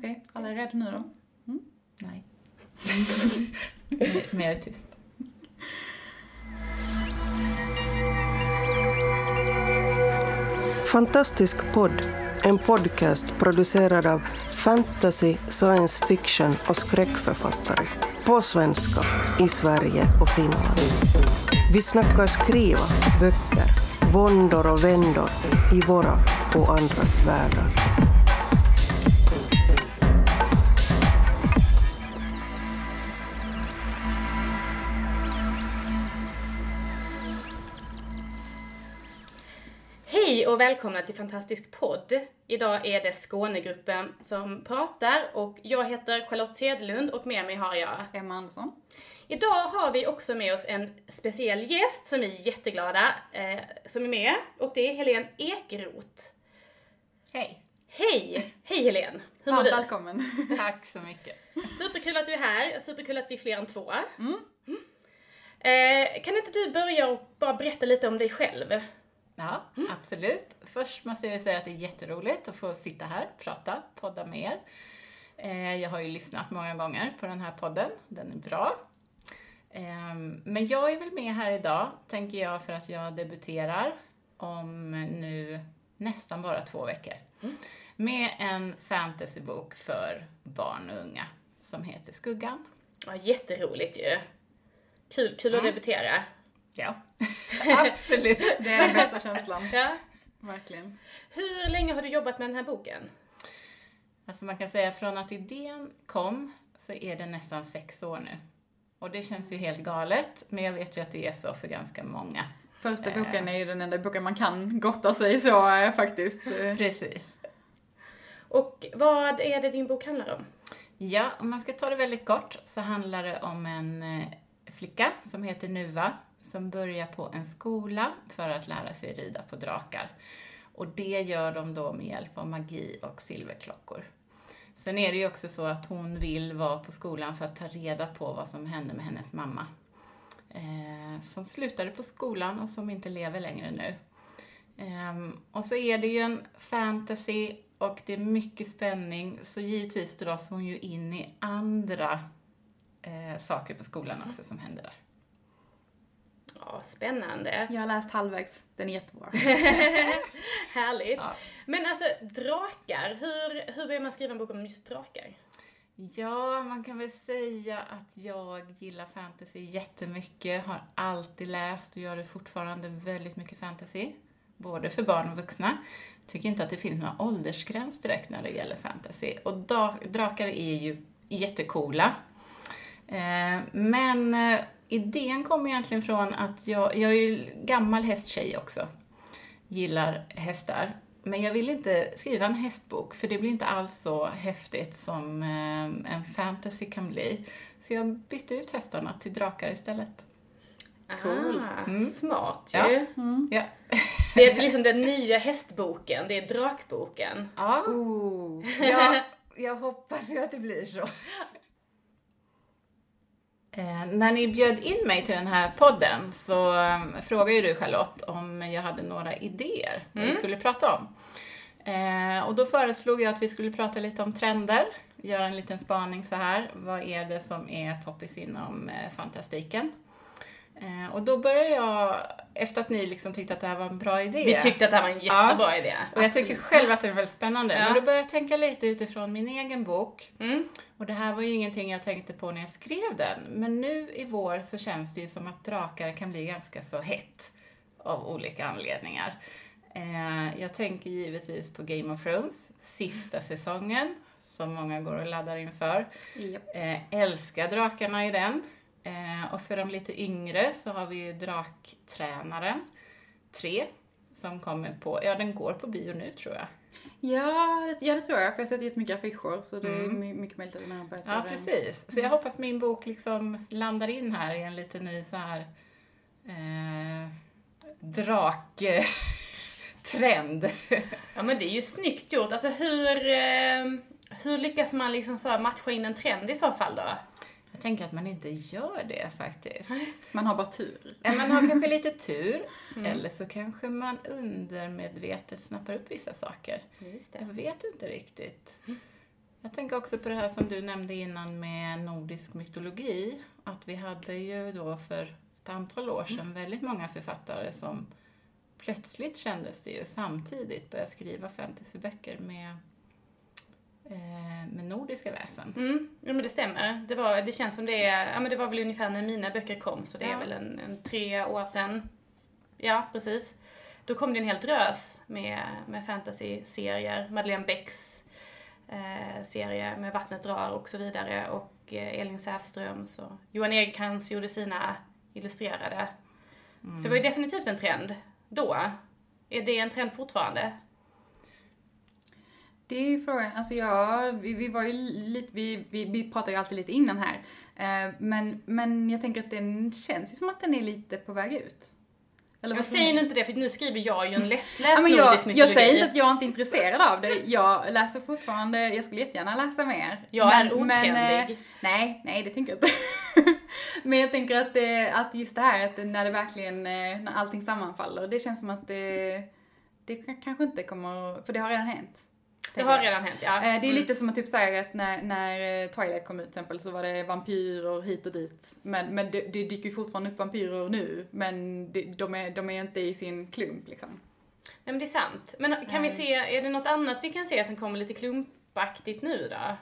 Okej, alla är redo nu då? Mm. Nej. Men jag är tyst. Fantastisk podd, en podcast producerad av fantasy, science fiction och skräckförfattare. På svenska, i Sverige och Finland. Vi snackar skriva, böcker, våndor och vändor i våra och andras världar. Och välkomna till Fantastisk podd. Idag är det Skånegruppen som pratar och jag heter Charlotte Cederlund och med mig har jag Emma Andersson. Idag har vi också med oss en speciell gäst som vi är jätteglada eh, som är med och det är Helene Ekeroth. Hej. Hej! Hej Helene! Hur mår du? välkommen. Tack så mycket. Superkul att du är här, superkul att vi är fler än två. Mm. Eh, kan inte du börja och bara berätta lite om dig själv? Ja, absolut. Först måste jag säga att det är jätteroligt att få sitta här, prata, podda med er. Eh, Jag har ju lyssnat många gånger på den här podden, den är bra. Ehm, Men jag är väl med här idag, tänker jag, för att jag debuterar om nu nästan bara två veckor. Med en fantasybok för barn och unga som heter Skuggan. Ja, jätteroligt ju. Kul, kul att debutera. Ja, absolut. Det är den bästa känslan. Ja. Verkligen. Hur länge har du jobbat med den här boken? Alltså man kan säga från att idén kom så är det nästan sex år nu. Och det känns ju helt galet, men jag vet ju att det är så för ganska många. Första Eh. boken är ju den enda boken man kan gotta sig så eh, faktiskt. Eh, Precis. Och vad är det din bok handlar om? Ja, om man ska ta det väldigt kort så handlar det om en flicka som heter Nuva som börjar på en skola för att lära sig rida på drakar. Och det gör de då med hjälp av magi och silverklockor. Sen är det ju också så att hon vill vara på skolan för att ta reda på vad som hände med hennes mamma. Eh, som slutade på skolan och som inte lever längre nu. Eh, och så är det ju en fantasy och det är mycket spänning, så givetvis dras hon ju in i andra eh, saker på skolan också som händer där. Ja, spännande. Jag har läst halvvägs, den är jättebra. Härligt. Ja. Men alltså, drakar. Hur, hur börjar man skriva en bok om just drakar? Ja, man kan väl säga att jag gillar fantasy jättemycket, har alltid läst och gör det fortfarande väldigt mycket fantasy. Både för barn och vuxna. Tycker inte att det finns några åldersgräns direkt när det gäller fantasy. Och drakar är ju jättecoola. Eh, men eh, idén kom egentligen från att jag, jag är ju gammal hästtjej också. Gillar hästar. Men jag vill inte skriva en hästbok, för det blir inte alls så häftigt som eh, en fantasy kan bli. Så jag bytte ut hästarna till drakar istället. Coolt. Ah, Smart ju. Ja. Ja. Det är liksom den nya hästboken, det är drakboken. ja. Oh. jag, jag hoppas ju att det blir så. Eh, när ni bjöd in mig till den här podden så eh, frågade ju du Charlotte om jag hade några idéer vad vi skulle prata om. Eh, och då föreslog jag att vi skulle prata lite om trender, göra en liten spaning så här. Vad är det som är poppis inom eh, fantastiken? Eh, och då började jag, efter att ni liksom tyckte att det här var en bra idé. Vi tyckte att det här var en jättebra idé. Och jag tycker själv att det är väldigt spännande. Ja. Men då började jag tänka lite utifrån min egen bok. Mm. Och det här var ju ingenting jag tänkte på när jag skrev den. Men nu i vår så känns det ju som att drakar kan bli ganska så hett. Av olika anledningar. Eh, jag tänker givetvis på Game of Thrones, sista säsongen. Som många går och laddar inför. Japp. Eh, älskar drakarna i den. Eh, och för de lite yngre så har vi ju Draktränaren 3. Som kommer på, ja den går på bio nu tror jag. Ja, det- ja, det tror jag. För jag har sett jättemycket affischer så det är my- mycket möjligt att den har börjat Mm. Ja, precis. Så jag hoppas min bok liksom landar in här i en lite ny så här eh, draktrend. Ja men det är ju snyggt gjort. Alltså hur, eh, hur lyckas man liksom så här matcha in en trend i så fall då? Tänker att man inte gör det faktiskt. Man har bara tur. Man har kanske lite tur, eller så kanske man undermedvetet snappar upp vissa saker. Just Jag vet inte riktigt. Jag tänker också på det här som du nämnde innan med nordisk mytologi. Att vi hade ju då för ett antal år sedan väldigt många författare som plötsligt kändes det ju samtidigt börja skriva fantasyböcker med, med nordiska väsen. Mm, ja, men det stämmer. Det, var, det känns som det är, ja men det var väl ungefär när mina böcker kom, så det är Ja. väl en, en tre år sedan. Ja, precis. Då kom det en hel drös med, med fantasy-serier. Madeleine Becks eh, serie med Vattnet drar och så vidare. Och eh, Elin Säfström. Så Johan Egerkrans gjorde sina illustrerade. Så det var ju definitivt en trend då. Är det en trend fortfarande? Det är ju frågan, alltså ja, vi, vi var ju lite, vi, vi, vi pratar ju alltid lite innan här. Eh, men, men jag tänker att den känns ju som att den är lite på väg ut. Eller Jag säger nu inte det, för nu skriver jag ju en lättläst Ja, jag, nordisk jag mytologi. säger inte att jag inte är intresserad av det. Jag läser fortfarande, jag skulle jättegärna läsa mer. Jag är Men- otrendig. men, eh, nej, nej det tänker jag inte. men jag tänker att, det, att just det här att när det verkligen, eh, när allting sammanfaller, det känns som att det, det kanske inte kommer, för det har redan hänt. Det har redan hänt, ja. Eh, Det är Mm. lite som att typ säga att när, när eh, Twilight kom ut till exempel så var det vampyrer hit och dit. Men, men det, det dyker ju fortfarande upp vampyrer nu, men det, de, är, de är inte i sin klump liksom. Nej men det är sant. Men kan vi Nej. se, är det något annat vi kan se som kommer lite klumpaktigt nu då?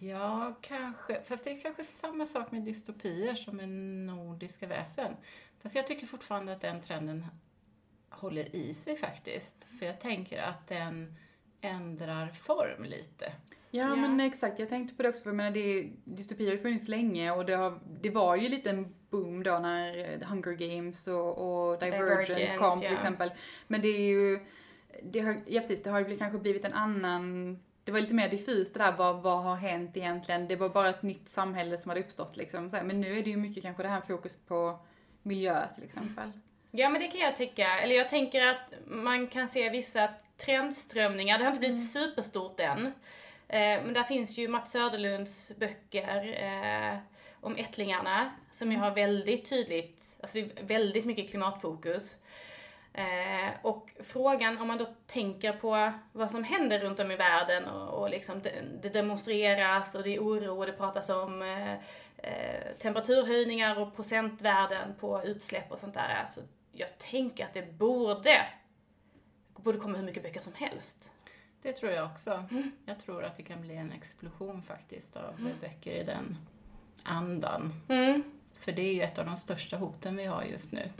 Ja, kanske. Fast det är kanske samma sak med dystopier som med nordiska väsen. Fast jag tycker fortfarande att den trenden håller i sig faktiskt. För jag tänker att den ändrar form lite. Ja, Ja. men exakt, jag tänkte på det också för jag menar, det, dystopier har ju funnits länge och det, har, det var ju lite en boom då när eh, Hunger Games och, och Divergent, Divergent, kom till ja. exempel. Men det är ju, det har, ja precis, det har ju kanske blivit en annan det var lite mer diffust det där, vad, vad har hänt egentligen? Det var bara ett nytt samhälle som hade uppstått liksom. Men nu är det ju mycket kanske det här fokus på miljö till exempel. Ja men det kan jag tycka. Eller jag tänker att man kan se vissa trendströmningar. Det har inte blivit superstort än. Eh, men där finns ju Mats Söderlunds böcker eh, om ättlingarna som ju har väldigt tydligt, alltså det är väldigt mycket klimatfokus. Eh, och frågan om man då tänker på vad som händer runt om i världen och, och liksom det, det demonstreras och det är oro och det pratas om eh, eh, temperaturhöjningar och procentvärden på utsläpp och sånt där. Alltså, jag tänker att det borde, borde komma hur mycket böcker som helst. Det tror jag också. Mm. Jag tror att det kan bli en explosion faktiskt av böcker i den andan. Mm. För det är ju ett av de största hoten vi har just nu.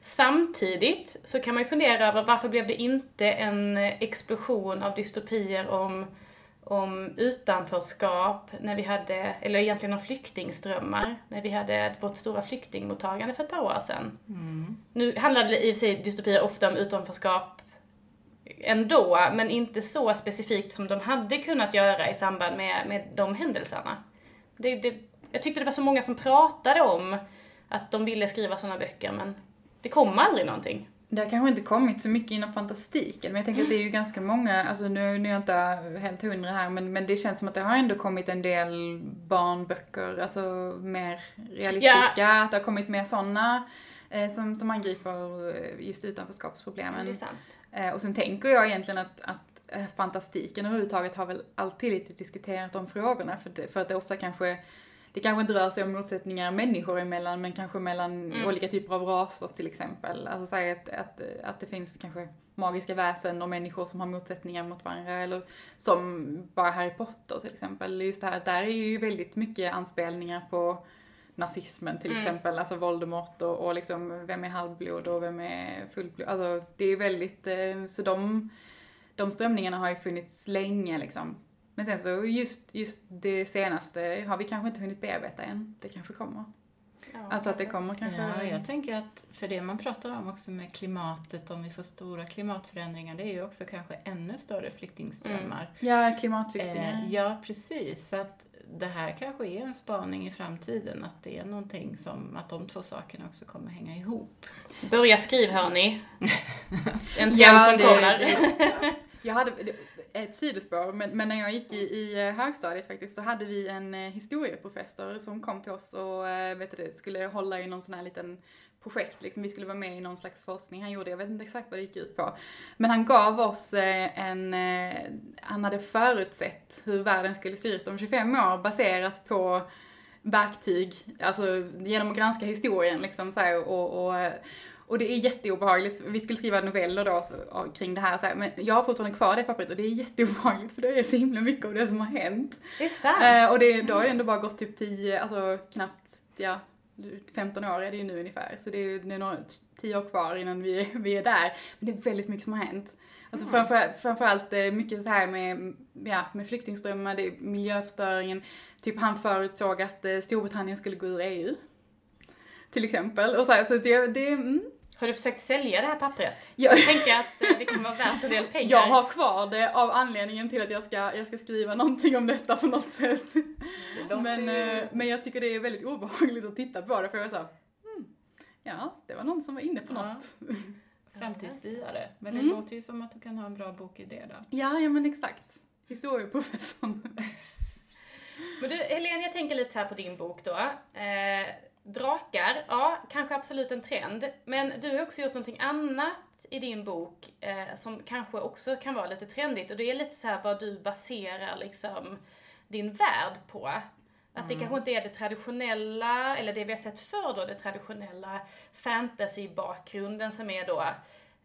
Samtidigt så kan man ju fundera över varför blev det inte en explosion av dystopier om, om utanförskap när vi hade, eller egentligen om flyktingströmmar, när vi hade vårt stora flyktingmottagande för ett par år sedan. Nu handlade i och för sig dystopier ofta om utanförskap ändå, men inte så specifikt som de hade kunnat göra i samband med, med de händelserna. Det, det, jag tyckte det var så många som pratade om att de ville skriva sådana böcker, men det kom aldrig någonting. Det har kanske inte kommit så mycket inom fantastiken, men jag tänker att det är ju ganska många, alltså nu, nu är jag inte helt hundra här, men, men det känns som att det har ändå kommit en del barnböcker, alltså mer realistiska, att det har kommit mer sådana eh, som, som angriper eh, just utanförskapsproblemen. det är sant. Eh, och sen tänker jag egentligen att, att eh, fantastiken överhuvudtaget har väl alltid lite diskuterat de frågorna, för, det, för att det ofta kanske det kanske inte rör sig om motsättningar människor emellan, men kanske mellan olika typer av raser till exempel. Alltså säga att, att, att det finns kanske magiska väsen och människor som har motsättningar mot varandra, eller som bara Harry Potter till exempel. Just det här, där är ju väldigt mycket anspelningar på nazismen till exempel, alltså Voldemort och, och liksom vem är halvblod och vem är fullblod. Alltså det är väldigt, eh, så de, de strömningarna har ju funnits länge liksom. Men sen så just, just det senaste har vi kanske inte hunnit bearbeta än. Det kanske kommer. Ja, Alltså att det kommer kanske... Ja, jag tänker att för det man pratar om också med klimatet, om vi får stora klimatförändringar, det är ju också kanske ännu större flyktingströmmar. Ja, klimatflyktingar. Eh, ja, precis. Så att det här kanske är en spaning i framtiden, att det är någonting som, att de två sakerna också kommer hänga ihop. Börja skriv hörni. En trend Ja, som det- kommer. Jag hade ett sidospår, men, men när jag gick i, i eh, högstadiet faktiskt så hade vi en eh, historieprofessor som kom till oss och eh, vet du, skulle hålla i någon sån här liten projekt, liksom. vi skulle vara med i någon slags forskning han gjorde, jag vet inte exakt vad det gick ut på. Men han gav oss en, han hade förutsett hur världen skulle se ut om 25 år baserat på verktyg, alltså genom att granska historien liksom så här, och, och och det är jätteobehagligt. Vi skulle skriva noveller då så, kring det här, så här, men jag har fortfarande kvar det pappret och det är jätteobehagligt för det är så himla mycket av det som har hänt. Det är sant. Eh, och det, då har det ändå bara gått typ 10, alltså knappt, ja, 15 år är det ju nu ungefär. Så det är, det är några, 10 år kvar innan vi, vi är där. Men det är väldigt mycket som har hänt. Alltså mm. framför, framförallt eh, mycket så här med, ja, med flyktingströmmar, det är miljöförstöringen. Typ han förutsåg att eh, Storbritannien skulle gå ur EU. Till exempel. Och så, här, så det, det mm, har du försökt sälja det här pappret? Jag, jag tänker att eh, det kan vara värt en del pengar. Jag har kvar det av anledningen till att jag ska, jag ska skriva någonting om detta på något sätt. Men, ju... men jag tycker det är väldigt obehagligt att titta på det för jag är så hmm, ja, det var någon som var inne på ja. något. Framtidssiare. Men det mm. låter ju som att du kan ha en bra bokidé då. Ja, ja men exakt. Historieprofessorn. men du, Helene, jag tänker lite så här på din bok då. Eh, Drakar, ja, kanske absolut en trend. Men du har också gjort någonting annat i din bok eh, som kanske också kan vara lite trendigt. Och det är lite så här vad du baserar liksom din värld på. Att mm. det kanske inte är det traditionella, eller det vi har sett förr då, det traditionella fantasy-bakgrunden som är då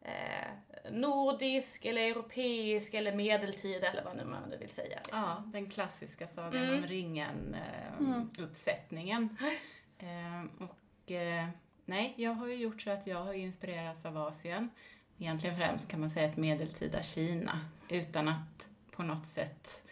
eh, nordisk eller europeisk eller medeltida eller vad nu man nu vill säga. Liksom. Ja, den klassiska Sagan mm. om ringen-uppsättningen. Eh, mm. Ehm, och eh, nej, jag har ju gjort så att jag har inspirerats av Asien. Egentligen främst kan man säga ett medeltida Kina, utan att på något sätt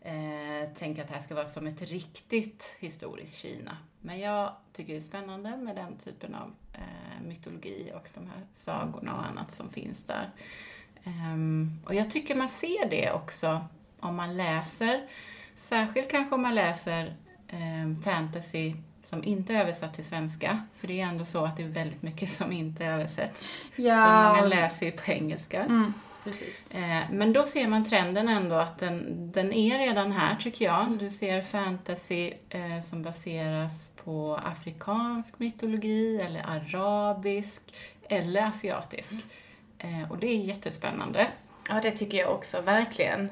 eh, tänka att det här ska vara som ett riktigt historiskt Kina. Men jag tycker det är spännande med den typen av eh, mytologi och de här sagorna och annat som finns där. Um, och jag tycker man ser det också om man läser, särskilt kanske om man läser um, fantasy som inte är översatt till svenska. För det är ändå så att det är väldigt mycket som inte översätts. Ja. Som många läser på engelska. Mm. Eh, men då ser man trenden ändå att den, den är redan här tycker jag. Du ser fantasy eh, som baseras på afrikansk mytologi eller arabisk eller asiatisk. Eh, och det är jättespännande. Ja, det tycker jag också, verkligen.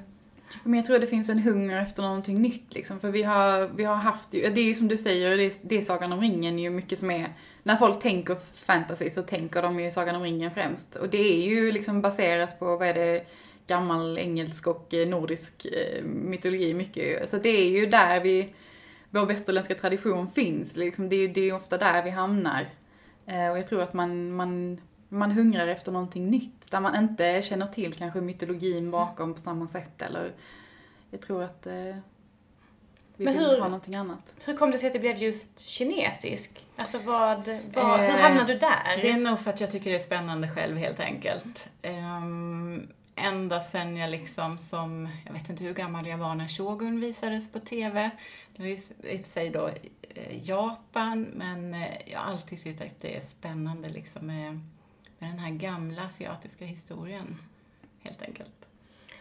Men jag tror det finns en hunger efter någonting nytt liksom. För vi har, vi har haft ju, det är som du säger, det är, det är Sagan om ringen ju mycket som är, när folk tänker fantasy så tänker de ju Sagan om ringen främst. Och det är ju liksom baserat på, vad är det, gammal engelsk och eh, nordisk eh, mytologi mycket. Så det är ju där vi, vår västerländska tradition finns liksom. Det är ju det är ofta där vi hamnar. Eh, och jag tror att man, man, man hungrar efter någonting nytt där man inte känner till kanske mytologin bakom på samma sätt eller jag tror att eh, vi Men vill hur, ha någonting annat. Hur kom det sig att det blev just kinesisk? Alltså vad, vad eh, hur hamnade du där? Det är nog för att jag tycker det är spännande själv helt enkelt. Um, ända sen jag liksom som, jag vet inte hur gammal jag var när Shogun visades på TV. Det var ju i och för sig då eh, Japan, men eh, jag har alltid tyckt att det är spännande liksom med med den här gamla asiatiska historien, helt enkelt.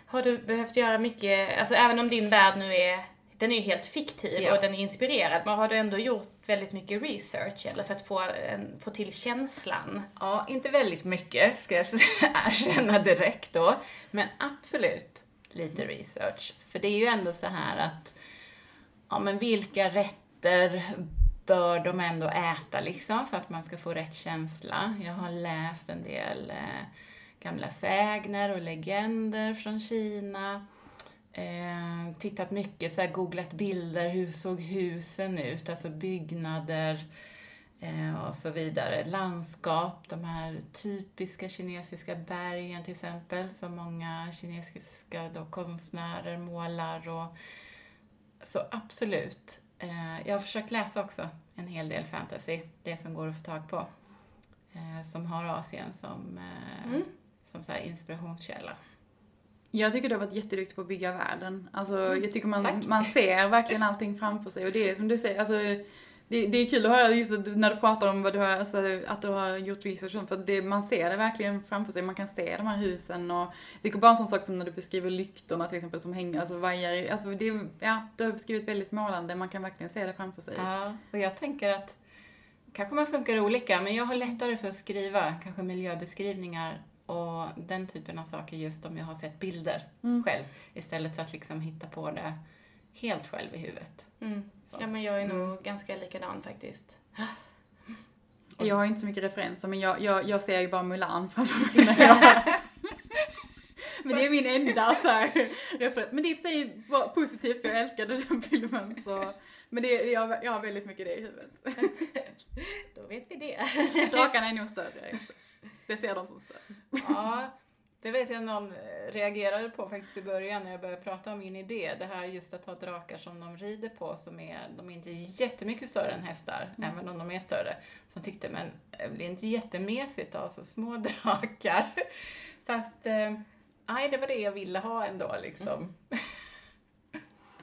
Har du behövt göra mycket, alltså även om din värld nu är, den är ju helt fiktiv ja. och den är inspirerad, men har du ändå gjort väldigt mycket research eller för att få, en, få till känslan? Ja, inte väldigt mycket ska jag erkänna direkt då, men absolut lite research. För det är ju ändå så här att, ja men vilka rätter bör de ändå äta liksom för att man ska få rätt känsla. Jag har läst en del eh, gamla sägner och legender från Kina. Eh, tittat mycket, så här, googlat bilder, hur såg husen ut, alltså byggnader eh, och så vidare. Landskap, de här typiska kinesiska bergen till exempel, som många kinesiska då, konstnärer målar och så absolut. Eh, jag har försökt läsa också en hel del fantasy, det som går att få tag på. Eh, som har Asien som, eh, mm. som så inspirationskälla. Jag tycker du har varit jätteduktig på att bygga världen. Alltså, mm. jag tycker man, man ser verkligen allting framför sig och det är som du säger, alltså det, det, är kul att höra just när du pratar om vad du har, alltså, att du har gjort research för det, man ser det verkligen framför sig. Man kan se de här husen och jag tycker bara en sån sak som när du beskriver lyktorna till exempel som hänger, alltså vajar, alltså det, ja, du har beskrivit väldigt målande, man kan verkligen se det framför sig. Ja, och jag tänker att kanske man funkar olika, men jag har lättare för att skriva kanske miljöbeskrivningar och den typen av saker just om jag har sett bilder Mm. själv istället för att liksom hitta på det helt själv i huvudet. Mm. Ja, men jag är nog ganska likadan faktiskt. Jag har inte så mycket referenser men jag, jag, jag ser ju bara Mulan framför mig när jag... Men det är min enda så här referens. Men det är i sig var positivt för jag älskade den filmen så. Men det, jag, jag har väldigt mycket det i huvudet. Då vet vi det. Drakarna är nog större. Det ser de som större. Ja, det vet jag någon eh, reagerade på faktiskt i början när jag började prata om min idé. Det här just att ha drakar som de rider på som är, de är inte jättemycket större än hästar, även om de är större. Som tyckte, men det blir inte jättemesigt att ha så små drakar. Fast, eh, nej det var det jag ville ha ändå liksom.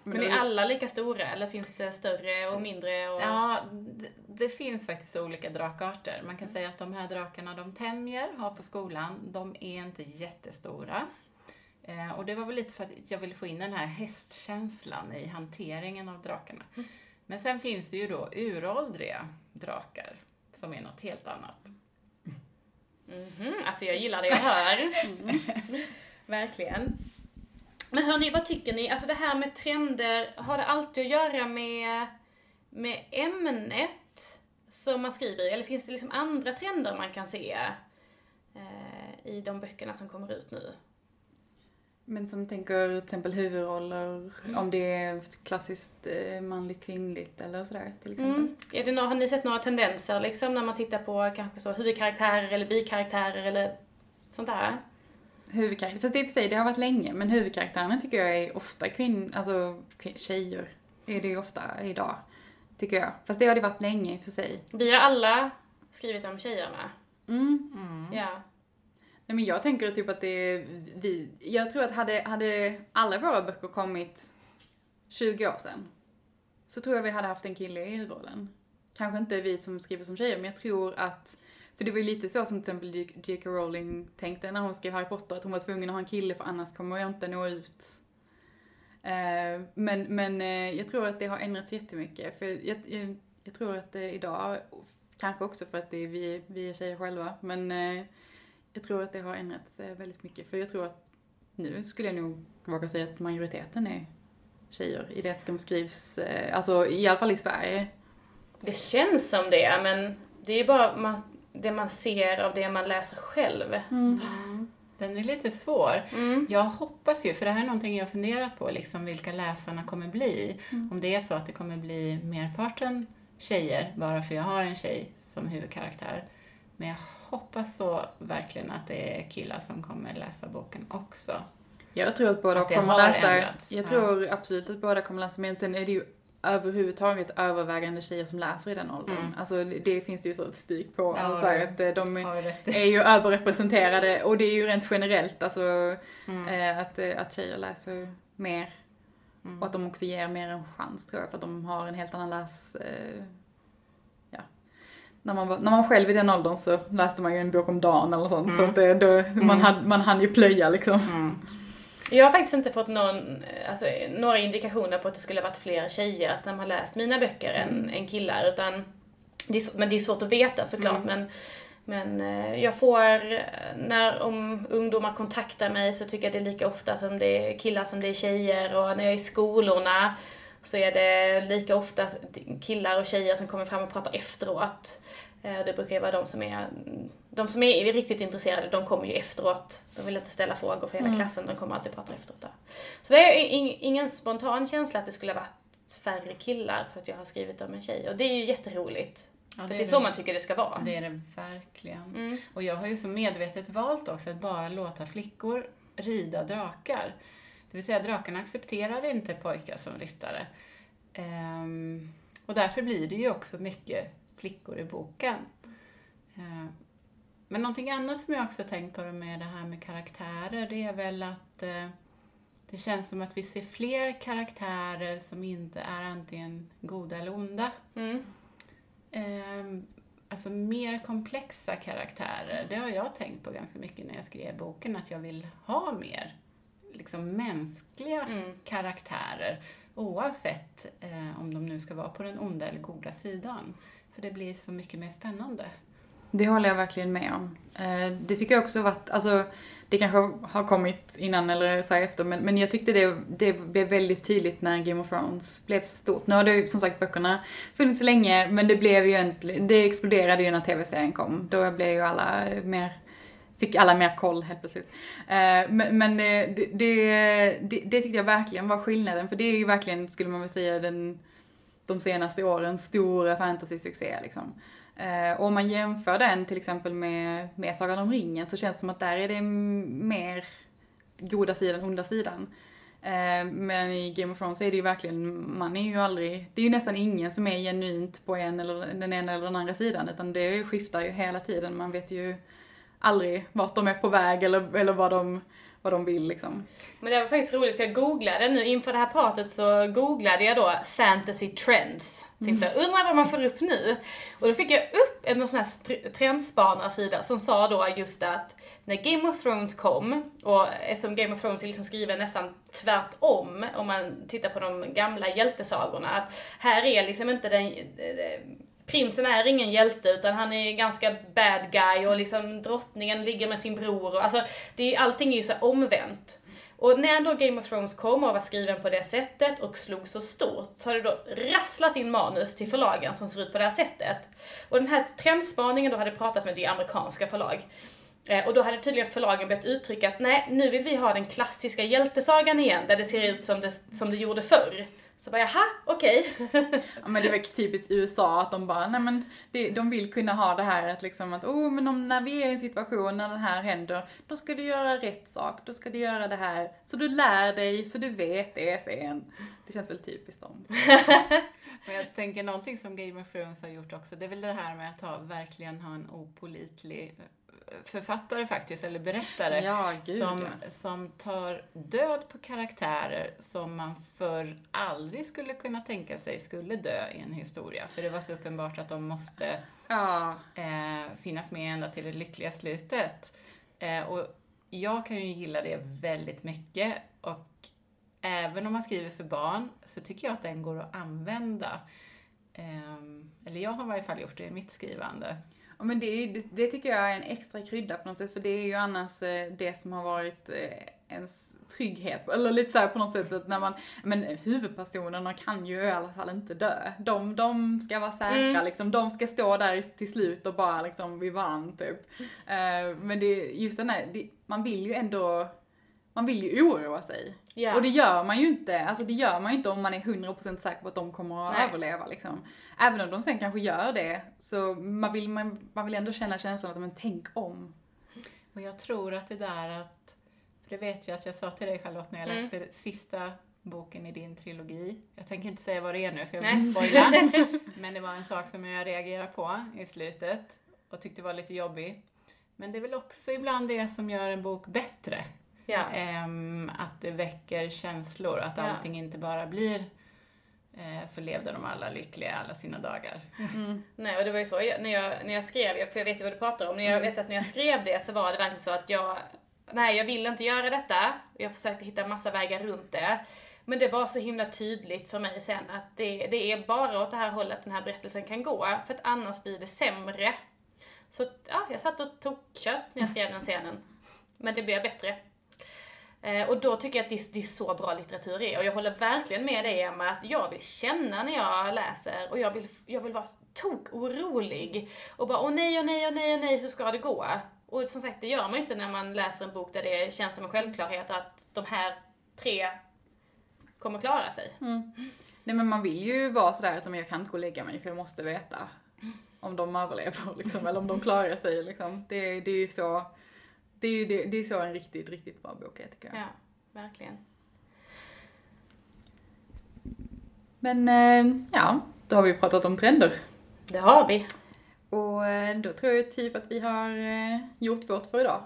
Men är alla lika stora eller finns det större och mindre? Och... Ja, det, det finns faktiskt olika drakarter. Man kan säga att de här drakarna de tämjer, har på skolan, de är inte jättestora. Eh, och det var väl lite för att jag ville få in den här hästkänslan i hanteringen av drakarna. Men sen finns det ju då uråldriga drakar, som är något helt annat. Mhm, alltså jag gillar det jag hör. Verkligen. Men hörni, vad tycker ni? Alltså det här med trender, har det alltid att göra med, med ämnet som man skriver i? Eller finns det liksom andra trender man kan se eh, i de böckerna som kommer ut nu? Men som tänker till exempel huvudroller, om det är klassiskt eh, manligt kvinnligt eller sådär till exempel. Mm. Är det några, har ni sett några tendenser liksom när man tittar på kanske så huvudkaraktärer eller bikaraktärer eller sånt där? Huvudkaraktär, fast det i och för sig, det har varit länge, men huvudkaraktärerna tycker jag är ofta kvinn, alltså tjejer. Är det ju ofta idag, tycker jag. Fast det har det varit länge i och för sig. Vi har alla skrivit om tjejerna. Mm. Ja. Nej men jag tänker typ att det är vi, jag tror att hade, hade alla våra böcker kommit 20 år sedan, så tror jag vi hade haft en kille i huvudrollen. Kanske inte vi som skriver som tjejer, men jag tror att, för det var ju lite så som till exempel J.K. Rowling tänkte när hon skrev Harry Potter, att hon var tvungen att ha en kille för annars kommer jag inte nå ut. Eh, men men eh, jag tror att det har ändrats jättemycket, för jag, jag, jag tror att det idag, kanske också för att det är vi, vi är tjejer själva, men jag tror att det har ändrats väldigt mycket. För jag tror att nu skulle jag nog våga säga att majoriteten är tjejer i det som skrivs, alltså i alla fall i Sverige. Det känns som det, men det är bara man, det man ser av det man läser själv. Den är lite svår. Mm. Jag hoppas ju, för det här är någonting jag har funderat på, liksom vilka läsarna kommer bli. Om det är så att det kommer bli merparten tjejer, bara för jag har en tjej som huvudkaraktär. Men jag hoppas så verkligen att det är killar som kommer läsa boken också. Jag tror att båda Att kommer läsa, ändrats, jag ja. tror absolut att båda kommer läsa, men sen är det ju överhuvudtaget övervägande tjejer som läser i den åldern. Mm. Alltså det, finns det ju statistik på, Ja, alltså, att eh, de är, ju överrepresenterade och det är ju rent generellt alltså Mm. eh, att, eh, att tjejer läser mer Mm. och att de också ger mer en chans tror jag för att de har en helt annan läs... Ja. När man, var, när man var själv i den åldern så läste man ju en bok om dagen eller sånt så Mm. att det, då, man, hade, man hann ju plöja liksom. Mm. Jag har faktiskt inte fått någon, alltså, några indikationer på att det skulle varit fler tjejer som har läst mina böcker än, än killar. Utan det är, men det är svårt att veta såklart. Men, men eh, jag får, eh, när om ungdomar kontaktar mig så tycker jag det är lika ofta som det är killar som det är tjejer. Och när jag är i skolorna så är det lika ofta killar och tjejer som kommer fram och pratar efteråt. Eh, Det brukar ju vara de som är, de som är riktigt intresserade, de kommer ju efteråt. De vill inte ställa frågor för hela klassen, de kommer alltid prata efteråt. Där. Så det är ing- ingen spontan känsla att det skulle ha varit färre killar för att jag har skrivit om en tjej. Och det är ju jätteroligt. Ja, för det är så man tycker det ska vara. Det är det verkligen. Mm. Och jag har ju så medvetet valt också att bara låta flickor rida drakar. Det vill säga drakarna accepterar inte pojkar som ryttare. Ehm, och därför blir det ju också mycket flickor i boken. Ehm, men någonting annat som jag också tänkt på med det här med karaktärer, det är väl att eh, det känns som att vi ser fler karaktärer som inte är antingen goda eller onda. Mm. Ehm, alltså mer komplexa karaktärer, det har jag tänkt på ganska mycket när jag skrev boken, att jag vill ha mer liksom mänskliga Mm. karaktärer oavsett eh, om de nu ska vara på den onda eller goda sidan. För det blir så mycket mer spännande. Det håller jag verkligen med om. Eh, Det tycker jag också varit, alltså det kanske har kommit innan eller så här efter, men, men jag tyckte det, det blev väldigt tydligt när Game of Thrones blev stort. Nu har det ju som sagt böckerna funnits länge, men det blev ju en, det exploderade ju när tv-serien kom. Då blev ju alla mer Fick alla mer koll helt plötsligt. Eh, men, men eh, det, det, det, det tyckte jag verkligen var skillnaden, för det är ju verkligen, skulle man väl säga, den, de senaste årens stora fantasy-succé liksom. Och om man jämför den till exempel med, med Sagan om ringen så känns det som att där är det mer goda sidan, onda sidan. Medan i Game of Thrones är det ju verkligen, man är ju aldrig, det är ju nästan ingen som är genuint på en eller den ena eller den andra sidan utan det skiftar ju hela tiden. Man vet ju aldrig vart de är på väg eller, eller vad, de, vad de vill liksom. Men det var faktiskt roligt för jag googlade nu inför det här pratet så googlade jag då fantasy trends. Tänkte så undrar vad man får upp nu? Och då fick jag upp en sån här trendspanarsida som sa då just att när Game of Thrones kom, och eftersom Game of Thrones är liksom skriven nästan tvärtom om man tittar på de gamla hjältesagorna, att här är liksom inte den Prinsen är ingen hjälte utan han är ganska bad guy och liksom drottningen ligger med sin bror. Och, alltså, det är, allting är ju så omvänt. Och när då Game of Thrones kom och var skriven på det sättet och slog så stort så har det då rasslat in manus till förlagen som ser ut på det här sättet. Och den här trendspaningen då hade pratat med det amerikanska förlag. Eh, och då hade tydligen förlagen börjat uttrycka att nej, nu vill vi ha den klassiska hjältesagan igen där det ser ut som det, som det gjorde förr. Så bara jaha, okej. Ja men det var typiskt USA att de bara, nej men det, de vill kunna ha det här att liksom att, oh men om, när vi är i en situation när det här händer, då ska du göra rätt sak, då ska du göra det här, så du lär dig, så du vet det sen. Det känns väl typiskt dem. Men jag tänker någonting som Game of Thrones har gjort också, det är väl det här med att ha, verkligen ha en opolitlig författare faktiskt, eller berättare. Ja, gud som, ja. som tar död på karaktärer som man förr aldrig skulle kunna tänka sig skulle dö i en historia. För det var så uppenbart att de måste Ja, eh, finnas med ända till det lyckliga slutet. Eh, och jag kan ju gilla det väldigt mycket och även om man skriver för barn så tycker jag att den går att använda. Ehm, eller jag har i varje fall gjort det i mitt skrivande. Ja, men det, är- det, tycker jag är en extra krydda på något sätt, för det är ju annars eh, det som har varit eh, ens trygghet. Eller lite så här på något sätt att när man, men huvudpersonerna kan ju i alla fall inte dö. De, de ska vara säkra Mm. liksom, de ska stå där till slut och bara liksom, vi vann typ. Eh, men det, just den här, det, man vill ju ändå, man vill ju oroa sig. Ja. Och det gör man ju inte, alltså det gör man ju inte om man är 100% säker på att de kommer att Nej. överleva liksom. Även om de sen kanske gör det, så man vill, man, man vill ändå känna känslan att, men tänk om. Och jag tror att det där att, för det vet jag att jag sa till dig Charlotte när jag Mm. läste sista boken i din trilogi. Jag tänker inte säga vad det är nu för jag vill inte spoila. Men det var en sak som jag reagerade på i slutet och tyckte var lite jobbig. Men det är väl också ibland det som gör en bok bättre. Ja. Ehm, att det väcker känslor, att Ja. allting inte bara blir eh, så levde de alla lyckliga alla sina dagar. Nej, och det var ju så jag, när, jag, när jag skrev, för jag vet ju vad du pratar om, när jag vet att när jag skrev det så var det verkligen så att jag, nej jag vill inte göra detta. Jag försökte hitta massa vägar runt det. Men det var så himla tydligt för mig sen att det, det är bara åt det här hållet den här berättelsen kan gå, för att annars blir det sämre. Så ja, jag satt och tog kött när jag skrev den scenen. Men det blev bättre. Eh, och då tycker jag att det, det är så bra litteratur är. Och jag håller verkligen med dig Emma, att jag vill känna när jag läser och jag vill, jag vill vara tok orolig. Och bara åh nej, åh nej, åh nej, åh nej, hur ska det gå? Och som sagt, det gör man inte när man läser en bok där det känns som en självklarhet att de här tre kommer klara sig. Mm. Nej men man vill ju vara sådär att jag kan inte gå och lägga mig för jag måste veta om de överlever liksom, eller om de klarar sig liksom. Det, det är ju så, det är ju det, det är så en riktigt, riktigt bra bok är tycker jag. Ja, verkligen. Men eh, ja, då har vi pratat om trender. Det har vi. Och eh, då tror jag typ att vi har eh, gjort vårt för idag.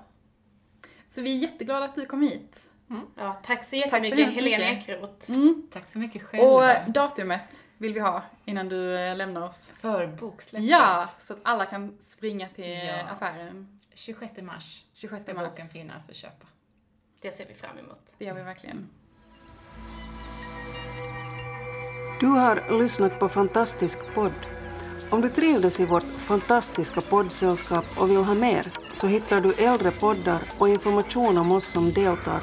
Så vi är jätteglada att du kom hit. Ja, tack så så jättemycket hemskt Helena mycket. Ekroth. Mm. Tack så mycket själv. Och datumet vill vi ha innan du eh, lämnar oss. för boksläppet. Ja, så att alla kan springa till Ja. affären 26 mars 26 ska mars. boken finnas att köpa. Det ser vi fram emot. Det gör vi verkligen. Du har lyssnat på Fantastisk podd. Om du trivdes i vårt fantastiska poddsällskap och vill ha mer så hittar du äldre poddar och information om oss som deltar